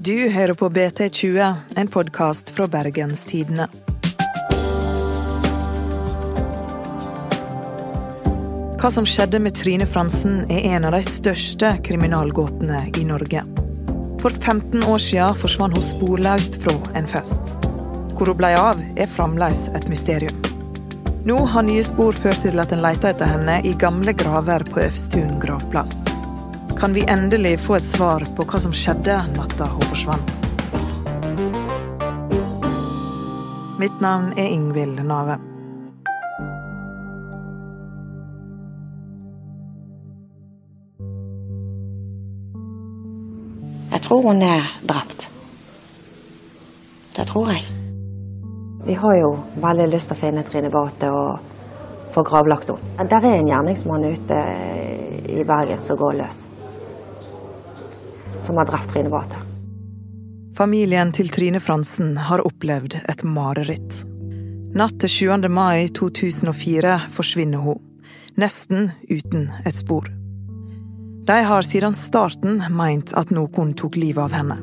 Du hører på BT20, en podkast fra Bergenstidene. Hva som skjedde med Trine Fransen er en av de største kriminalgåtene i Norge. For 15 år siden forsvant hun sporløst fra en fest. Hvor hun ble av, er fremdeles et mysterium. Nå har nye spor ført til at en leter etter henne i gamle graver på Øvstun gravplass. Kan vi endelig få et svar på hva som skjedde natta hun forsvant? Mitt navn er Ingvild Nave. Jeg tror hun er drept. Det tror jeg. Vi har jo veldig lyst til å finne Trine Bate og få gravlagt henne. Der er en gjerningsmann ute i Bergen som går løs. Som har drept Trine Bate. Familien til Trine Fransen har opplevd et mareritt. Natt til 7. mai 2004 forsvinner hun, nesten uten et spor. De har siden starten meint at noen tok livet av henne.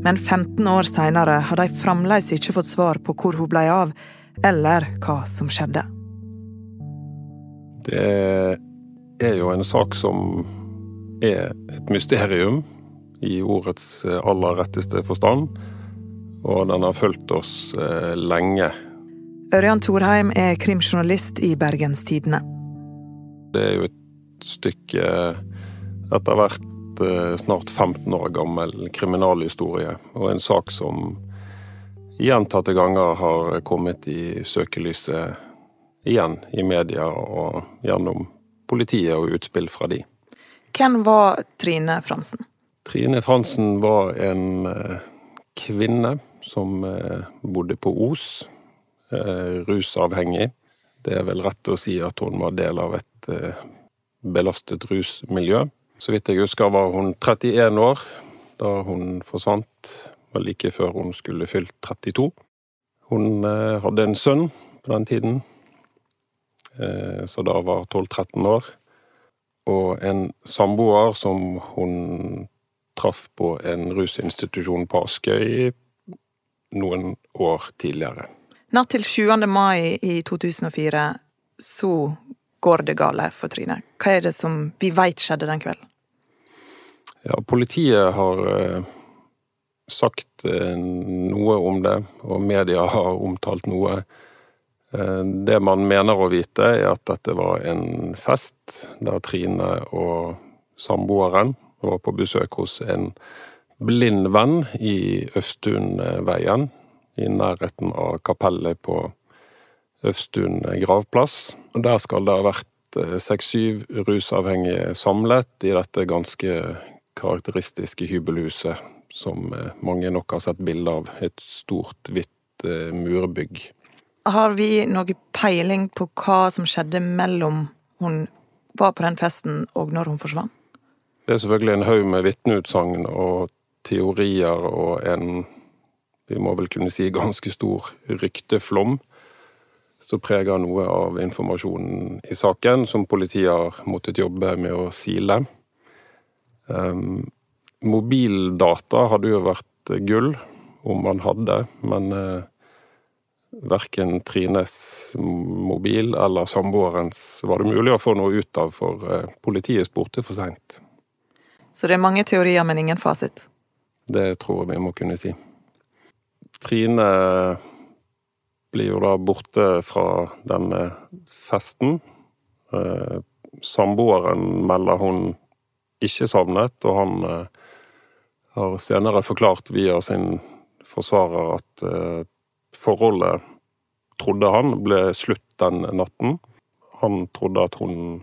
Men 15 år seinere har de fremdeles ikke fått svar på hvor hun ble av, eller hva som skjedde. Det er jo en sak som er et mysterium i ordets aller retteste forstand. Og den har fulgt oss eh, lenge. Ørjan Thorheim er krimjournalist i Bergens Tidende. Det er jo et stykke etter hvert eh, snart 15 år gammel kriminalhistorie, og en sak som gjentatte ganger har kommet i søkelyset igjen i media og gjennom politiet og utspill fra de. Hvem var Trine Fransen? Trine Fransen var en eh, kvinne som eh, bodde på Os, rusavhengig. Det er vel rett å si at hun var del av et belastet rusmiljø. Så vidt jeg husker var hun 31 år da hun forsvant. var like før hun skulle fylt 32. Hun hadde en sønn på den tiden, så da var 12-13 år. Og en samboer som hun traff på en rusinstitusjon på Askøy noen år tidligere. Natt til 7. mai i 2004 så går det gale for Trine. Hva er det som vi veit skjedde den kvelden? Ja, politiet har eh, sagt eh, noe om det, og media har omtalt noe. Eh, det man mener å vite, er at dette var en fest der Trine og samboeren var på besøk hos en blind venn i Øvstunveien, i nærheten av kapellet på Øvstun gravplass. Der skal det ha vært seks-syv rusavhengige samlet i dette ganske karakteristiske hybelhuset som mange nok har sett bilde av. Et stort, hvitt murbygg. Har vi noe peiling på hva som skjedde mellom hun var på den festen og når hun forsvant? Det er selvfølgelig en haug med vitneutsagn og teorier og en, vi må vel kunne si, ganske stor rykteflom som preger noe av informasjonen i saken, som politiet har måttet jobbe med å sile. Um, mobildata hadde jo vært gull om man hadde, men uh, verken Trines mobil eller samboerens var det mulig å få noe ut av, for uh, politiet spurte for seint. Så det er mange teorier, men ingen fasit? Det tror jeg vi må kunne si. Trine blir jo da borte fra denne festen. Uh, samboeren melder hun ikke savnet, og han eh, har senere forklart via sin forsvarer at eh, forholdet, trodde han, ble slutt den natten. Han trodde at hun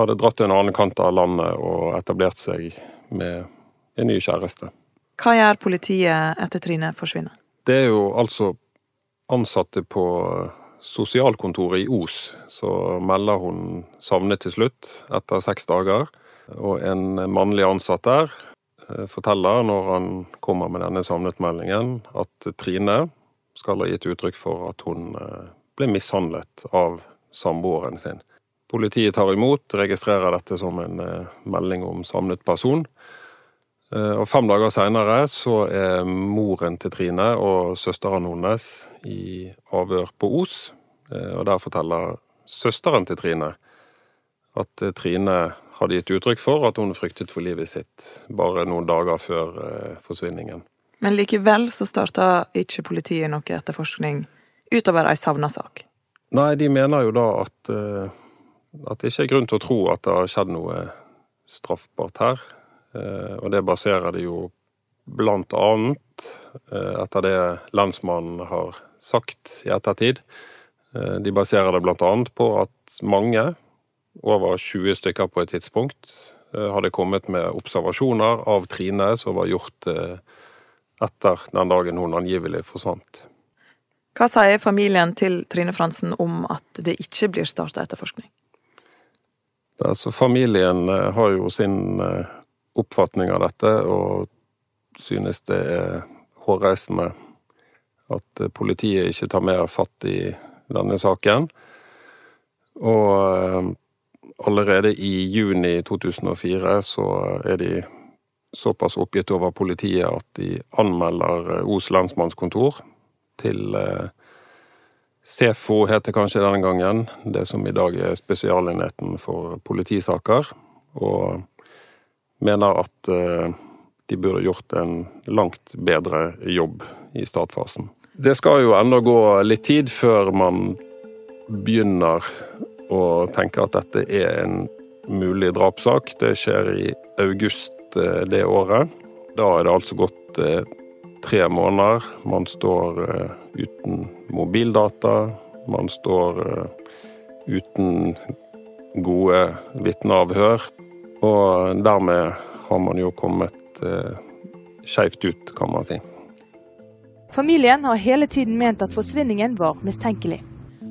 hadde dratt til en annen kant av landet og etablert seg med en ny kjæreste. Hva gjør politiet etter Trine forsvinner? Det er jo altså ansatte på sosialkontoret i Os så melder hun savnet til slutt, etter seks dager. Og en mannlig ansatt der forteller, når han kommer med denne savnetmeldingen, at Trine skal ha gitt uttrykk for at hun ble mishandlet av samboeren sin. Politiet tar imot, registrerer dette som en melding om savnet person. Og Fem dager seinere så er moren til Trine og søsteren hennes i avhør på Os. Og der forteller søsteren til Trine at Trine hadde gitt uttrykk for at hun fryktet for livet sitt bare noen dager før forsvinningen. Men likevel så starta ikke politiet noe etterforskning utover ei savna sak? Nei, de mener jo da at, at det ikke er grunn til å tro at det har skjedd noe straffbart her. Eh, og det baserer de jo blant annet, eh, etter det lensmannen har sagt i ettertid, eh, de baserer det blant annet på at mange, over 20 stykker på et tidspunkt, hadde kommet med observasjoner av Trine som var gjort etter den dagen hun angivelig forsvant. Hva sier familien til Trine Fransen om at det ikke blir starta etterforskning? Altså, familien har jo sin oppfatning av dette, og synes det er hårreisende at politiet ikke tar mer fatt i denne saken. Og eh, allerede i juni 2004 så er de såpass oppgitt over politiet at de anmelder Os lensmannskontor til eh, SEFO heter kanskje denne gangen, det som i dag er Spesialenheten for politisaker. Og mener at eh, de burde gjort en langt bedre jobb i startfasen. Det skal jo ennå gå litt tid før man begynner å tenke at dette er en mulig drapssak. Det skjer i august eh, det året. Da er det altså gått eh, tre måneder. Man står uten mobildata. Man står uten gode vitneavhør. Og dermed har man jo kommet eh, skeivt ut, kan man si. Familien har hele tiden ment at forsvinningen var mistenkelig.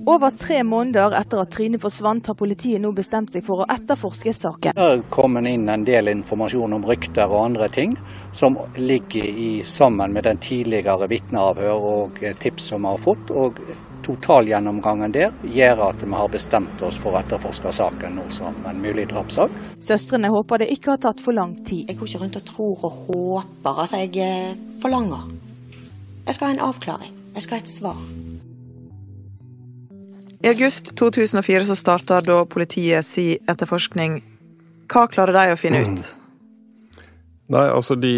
Over tre måneder etter at Trine forsvant, har politiet nå bestemt seg for å etterforske saken. Det er kommet inn en del informasjon om rykter og andre ting, som ligger i, sammen med den tidligere vitneavhør og tips som vi har fått. og totalgjennomgangen der gjør at vi har bestemt oss for å etterforske saken nå som en mulig drapssak. Søstrene håper det ikke har tatt for lang tid. Jeg går ikke rundt og tror og håper. Altså, jeg eh, forlanger. Jeg skal ha en avklaring. Jeg skal ha et svar. I august 2004 så starter da politiet si etterforskning. Hva klarer de å finne ut? Nei, altså de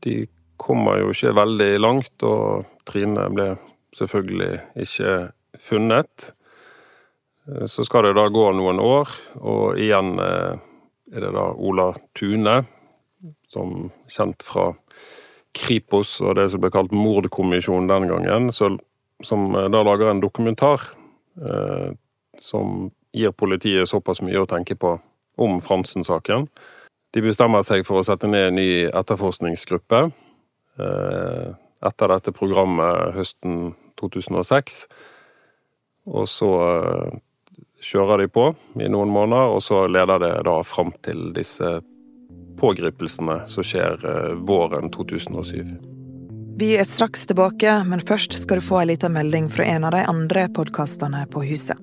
De kommer jo ikke veldig langt, og Trine ble selvfølgelig ikke funnet. Så skal det da gå noen år, og igjen eh, er det da Ola Tune, som kjent fra Kripos og det som ble kalt Mordkommisjonen den gangen, som eh, da lager en dokumentar som gir politiet såpass mye å tenke på om Fransen-saken. De bestemmer seg for å sette ned en ny etterforskningsgruppe etter dette programmet høsten 2006. Og så eh, kjører de på i noen måneder, og så leder det da fram til disse pågripelsene som skjer eh, våren 2007. Vi er straks tilbake, men først skal du få ei lita melding fra en av de andre podkastene på huset.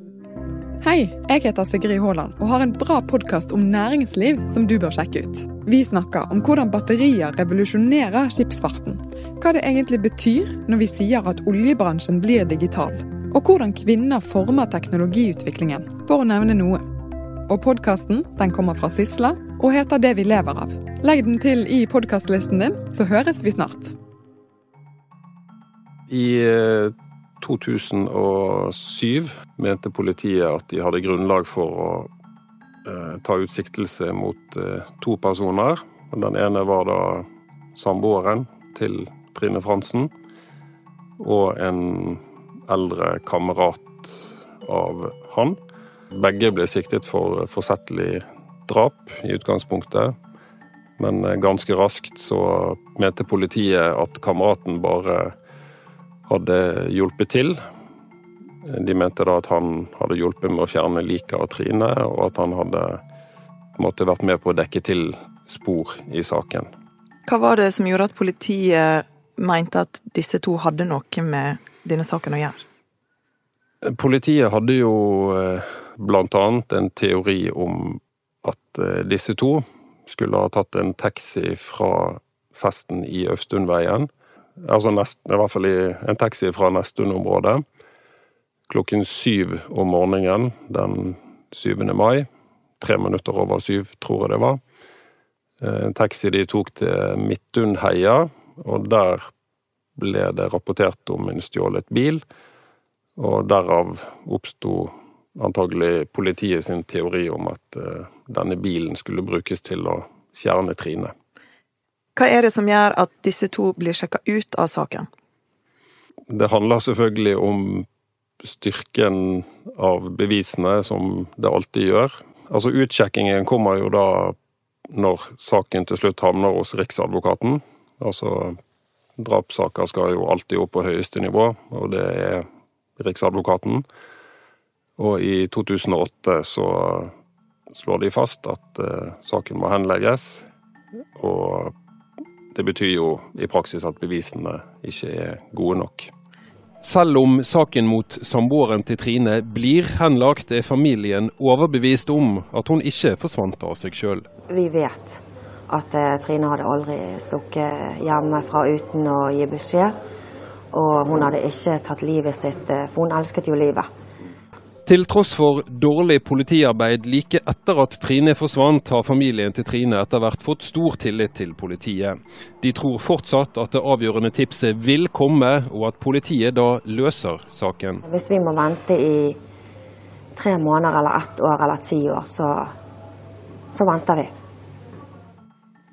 Hei, jeg heter Sigrid Haaland og har en bra podkast om næringsliv som du bør sjekke ut. Vi snakker om hvordan batterier revolusjonerer skipsfarten hva det egentlig betyr når vi sier at oljebransjen blir digital, og hvordan kvinner former teknologiutviklingen, for å nevne noe. Og podkasten kommer fra Sysla og heter Det vi lever av. Legg den til i podkastlisten din, så høres vi snart. I 2007 eh, mente politiet at de hadde grunnlag for å eh, ta utsiktelse mot eh, to personer. Den ene var da samboeren til Trine Fransen, og en eldre kamerat av han. Begge ble siktet for forsettlig drap i utgangspunktet, men ganske raskt så mente politiet at kameraten bare hadde hjulpet til. De mente da at han hadde hjulpet med å fjerne liket av Trine, og at han hadde måtte vært med på å dekke til spor i saken. Hva var det som gjorde at politiet mente at disse to hadde noe med denne saken å gjøre? Politiet hadde jo eh, blant annet en teori om at eh, disse to, skulle ha tatt en taxi fra festen i Østundveien. Altså nest, i hvert fall i en taxi fra Nesttun-området. Klokken syv om morgenen den 7. mai. Tre minutter over syv, tror jeg det var. Eh, en taxi de tok til Midtundheia, og der ble det rapportert om en stjålet bil. Og derav oppsto antagelig politiet sin teori om at uh, denne bilen skulle brukes til å fjerne Trine. Hva er det som gjør at disse to blir sjekka ut av saken? Det handler selvfølgelig om styrken av bevisene, som det alltid gjør. Altså Utsjekkingen kommer jo da når saken til slutt havner hos Riksadvokaten. Altså drapssaker skal jo alltid opp på høyeste nivå, og det er Riksadvokaten. Og i 2008 så slår de fast at uh, saken må henlegges. Og det betyr jo i praksis at bevisene ikke er gode nok. Selv om saken mot samboeren til Trine blir henlagt, er familien overbevist om at hun ikke forsvant av seg sjøl. Vi vet at uh, Trine hadde aldri stukket hjemmefra uten å gi beskjed. Og hun hadde ikke tatt livet sitt, uh, for hun elsket jo livet. Til tross for dårlig politiarbeid like etter at Trine forsvant, har familien til Trine etter hvert fått stor tillit til politiet. De tror fortsatt at det avgjørende tipset vil komme, og at politiet da løser saken. Hvis vi må vente i tre måneder eller ett år eller ti år, så, så venter vi.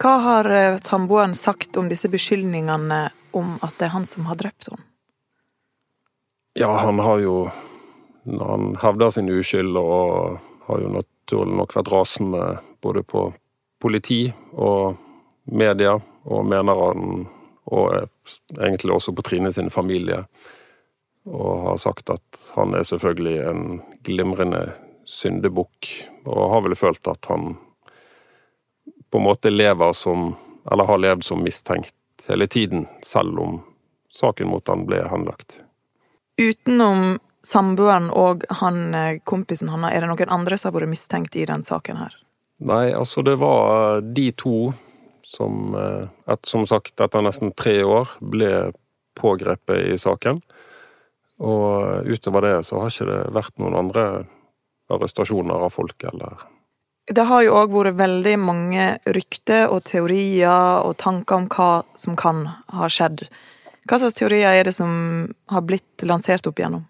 Hva har eh, samboeren sagt om disse beskyldningene om at det er han som har drept henne? Ja, han har jo han hevder sin uskyld og har jo naturlig nok vært rasende både på politi og media, og mener han og egentlig også på Trine sin familie. Og har sagt at han er selvfølgelig en glimrende syndebukk, og har vel følt at han på en måte lever som Eller har levd som mistenkt hele tiden, selv om saken mot han ble henlagt. Utenom samboeren og han eh, kompisen hans, er det noen andre som har vært mistenkt i den saken her? Nei, altså det var de to som, eh, et, som sagt, etter nesten tre år ble pågrepet i saken. Og utover det så har ikke det vært noen andre arrestasjoner av folk, eller Det har jo òg vært veldig mange rykter og teorier og tanker om hva som kan ha skjedd. Hva slags teorier er det som har blitt lansert opp igjennom?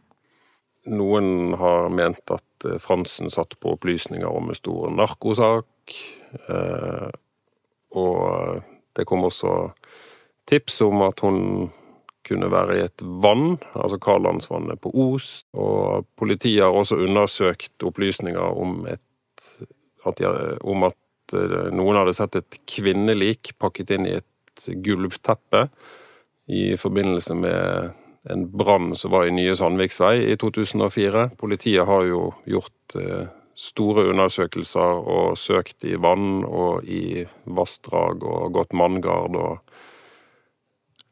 Noen har ment at eh, Fransen satt på opplysninger om en stor narkosak. Eh, og det kom også tips om at hun kunne være i et vann, altså Karlandsvannet på Os. Og politiet har også undersøkt opplysninger om, et, at, de, om at eh, noen hadde sett et kvinnelik pakket inn i et gulvteppe i forbindelse med en brann som var i Nye Sandviksvei i 2004. Politiet har jo gjort eh, store undersøkelser og søkt i vann og i vassdrag og gått manngard og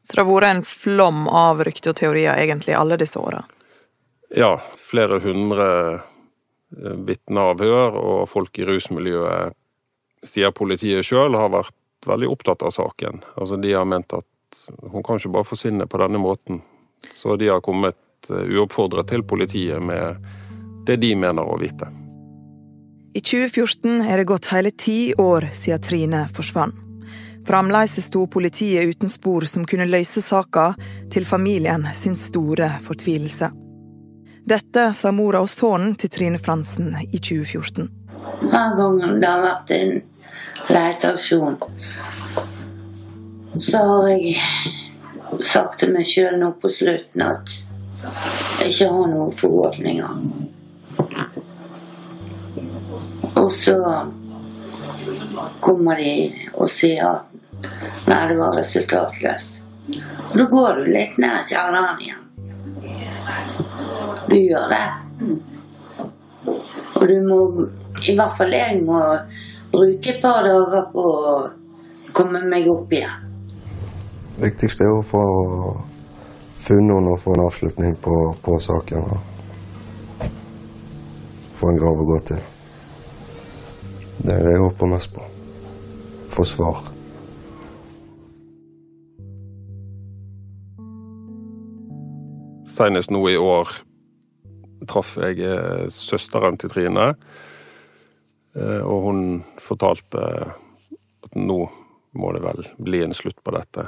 Så det har vært en flom av rykter og teorier egentlig alle disse åra? Ja, flere hundre eh, vitneavhør, og folk i rusmiljøet, sier politiet sjøl, har vært veldig opptatt av saken. Altså, De har ment at hun kan ikke bare forsvinne på denne måten. Så de har kommet eh, uoppfordret til politiet med det de mener å vite. I 2014 er det gått hele ti år siden Trine forsvant. Fremdeles sto politiet uten spor som kunne løse saka, til familien sin store fortvilelse. Dette sa mora og sønnen til Trine Fransen i 2014. Hver gang det har vært en leteaksjon, så har jeg sagt til meg sjøl nå på slutten at jeg ikke har noen forhåpninger. Og så kommer de og sier at nei, det var resultatløst. Da går du litt ned kjelleren igjen. Du gjør det. Og du må, i hvert fall jeg, må bruke et par dager på å komme meg opp igjen. Det viktigste er å få funnet henne og få en avslutning på, på saken. Og få en grav å gå til. Det er det jeg håper mest på. få svar. Senest nå i år traff jeg eh, søsteren til Trine. Eh, og hun fortalte at nå må det vel bli en slutt på dette.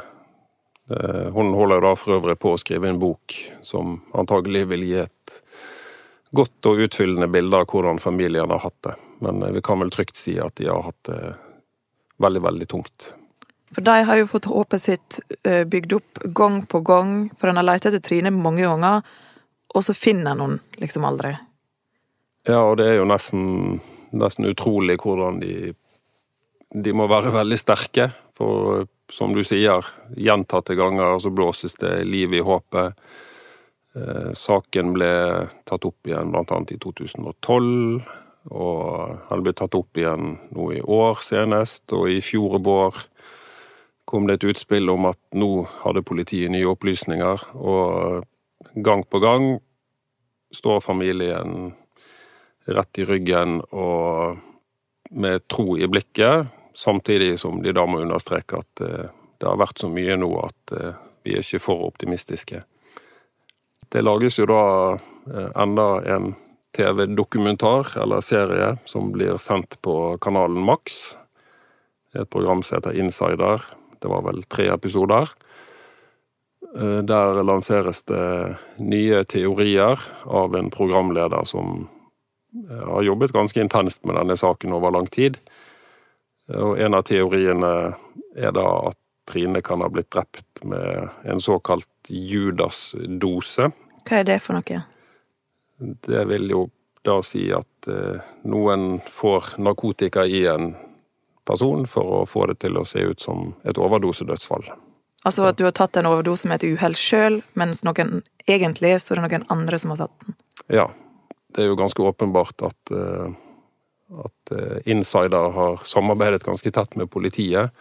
Eh, hun holder da for øvrig på å skrive en bok som antagelig vil gi et godt og utfyllende bilde av hvordan familien har hatt det. Men vi kan vel trygt si at de har hatt det veldig, veldig tungt. For de har jo fått håpet sitt bygd opp gang på gang, for en har lett etter Trine mange ganger og så finner en henne liksom aldri. Ja, og det er jo nesten, nesten utrolig hvordan de De må være veldig sterke, for som du sier, gjentatte ganger så blåses det liv i håpet. Eh, saken ble tatt opp igjen bl.a. i 2012, og den ble tatt opp igjen nå i år senest, og i fjor vår kom det et utspill om at nå hadde politiet nye opplysninger, og gang på gang står familien rett i ryggen og med tro i blikket, samtidig som de da må understreke at eh, det har vært så mye nå at eh, vi er ikke for optimistiske. Det lages jo da eh, enda en TV-dokumentar eller serie som blir sendt på kanalen Max. Et program som heter Insider. Det var vel tre episoder. Der lanseres det nye teorier av en programleder som har jobbet ganske intenst med denne saken over lang tid. Og en av teoriene er da at Trine kan ha blitt drept med en såkalt Judas-dose. Hva er det for noe? Det vil jo da si at eh, noen får narkotika i en person for å få det til å se ut som et overdosedødsfall. Altså at du har tatt en overdose med et uhell sjøl, mens noen egentlig så er det noen andre som har satt den? Ja. Det er jo ganske åpenbart at, uh, at uh, insider har samarbeidet ganske tett med politiet.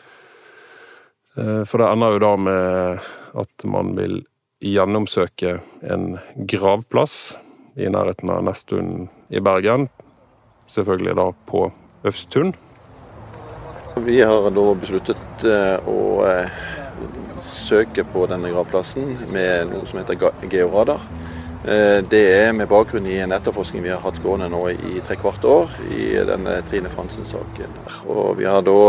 Uh, for det ender jo da med at man vil gjennomsøke en gravplass i nærheten av Nesttun i Bergen. Selvfølgelig da på Øvstun. Vi har da besluttet å søke på denne gravplassen med noe som heter georadar. Eh, det er med bakgrunn i en etterforskning vi har hatt gående nå i tre kvart år i denne Trine Fransen-saken. Og Vi har da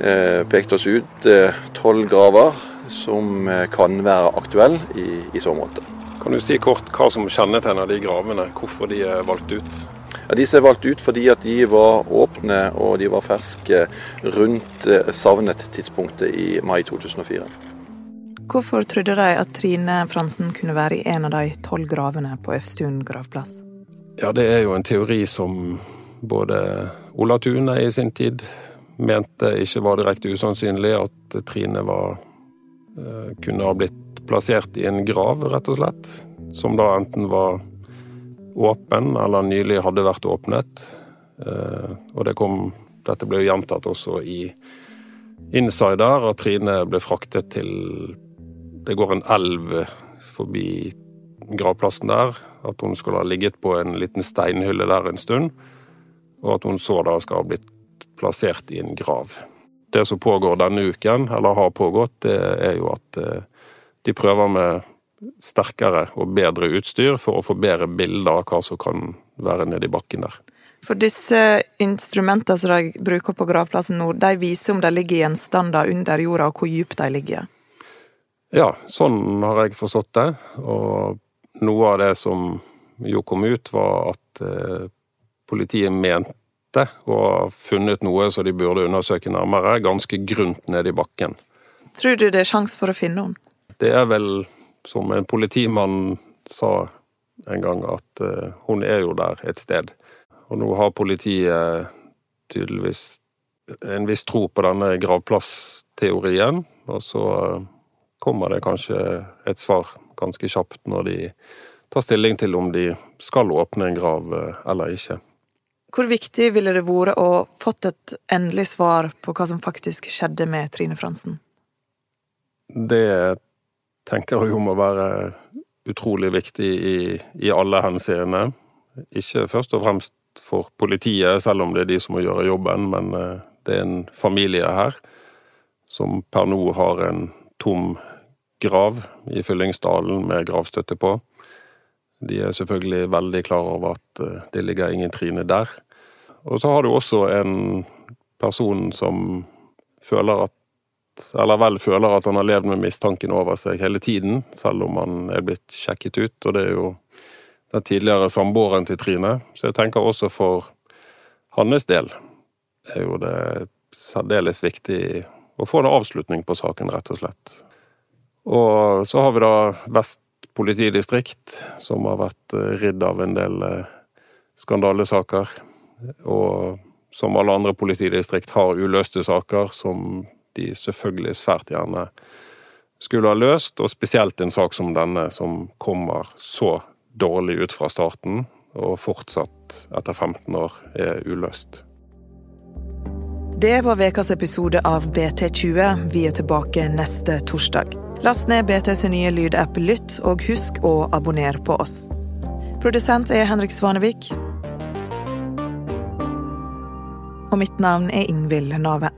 eh, pekt oss ut eh, tolv graver som kan være aktuelle i, i så måte. Kan du si kort hva som kjennetegner de gravene, hvorfor de er valgt ut? Ja, disse er valgt ut fordi at de var åpne og de var ferske rundt savnet tidspunktet i mai 2004. Hvorfor trodde de at Trine Fransen kunne være i en av de tolv gravene på Øfstun gravplass? Ja, det er jo en teori som både Ola Tune i sin tid mente ikke var direkte usannsynlig, at Trine var eh, kunne ha blitt plassert i en grav, rett og slett. Som da enten var åpen eller nylig hadde vært åpnet. Eh, og det kom Dette ble jo gjentatt også i Insider, at Trine ble fraktet til det går en elv forbi gravplassen der. At hun skulle ha ligget på en liten steinhylle der en stund. Og at hun så da skal ha blitt plassert i en grav. Det som pågår denne uken, eller har pågått, det er jo at eh, de prøver med sterkere og bedre utstyr for å få bedre bilder av hva som kan være nedi bakken der. For disse instrumentene som de bruker på gravplassen nå, de viser om de ligger i gjenstander under jorda, og hvor dypt de ligger? Ja, sånn har jeg forstått det. Og noe av det som jo kom ut, var at eh, politiet mente å ha funnet noe som de burde undersøke nærmere, ganske grunt nede i bakken. Tror du det er sjanse for å finne henne? Det er vel, som en politimann sa en gang, at eh, hun er jo der et sted. Og nå har politiet tydeligvis en viss tro på denne gravplassteorien, og så kommer det kanskje et svar ganske kjapt når de tar stilling til om de skal åpne en grav eh, eller ikke. Hvor viktig ville det vært å fått et endelig svar på hva som faktisk skjedde med Trine Fransen? Det tenker jeg jo må være utrolig viktig i, i alle henseende. Ikke først og fremst for politiet, selv om det er de som må gjøre jobben, men eh, Det er en familie her som per nå har en tom grav i Fyllingsdalen med gravstøtte på. De er selvfølgelig veldig klar over at eh, det ligger ingen Trine der. Og så har du også en person som føler at eller vel føler at han har levd med mistanken over seg hele tiden, selv om han er blitt sjekket ut. Og det er jo den tidligere samboeren til Trine. Så jeg tenker også for hans del er jo det særdeles viktig å få en avslutning på saken, rett og slett. Og så har vi da Vest politidistrikt, som har vært eh, ridd av en del eh, skandalesaker. Og som alle andre politidistrikt har uløste saker som de selvfølgelig svært gjerne skulle ha løst, og spesielt en sak som denne, som kommer så dårlig ut fra starten, og fortsatt etter 15 år er uløst. Det var ukas episode av BT20. Vi er tilbake neste torsdag. Last ned BTs nye lydapp Lytt, og husk å abonnere på oss. Produsent er Henrik Svanevik. Og mitt navn er Ingvild Nave.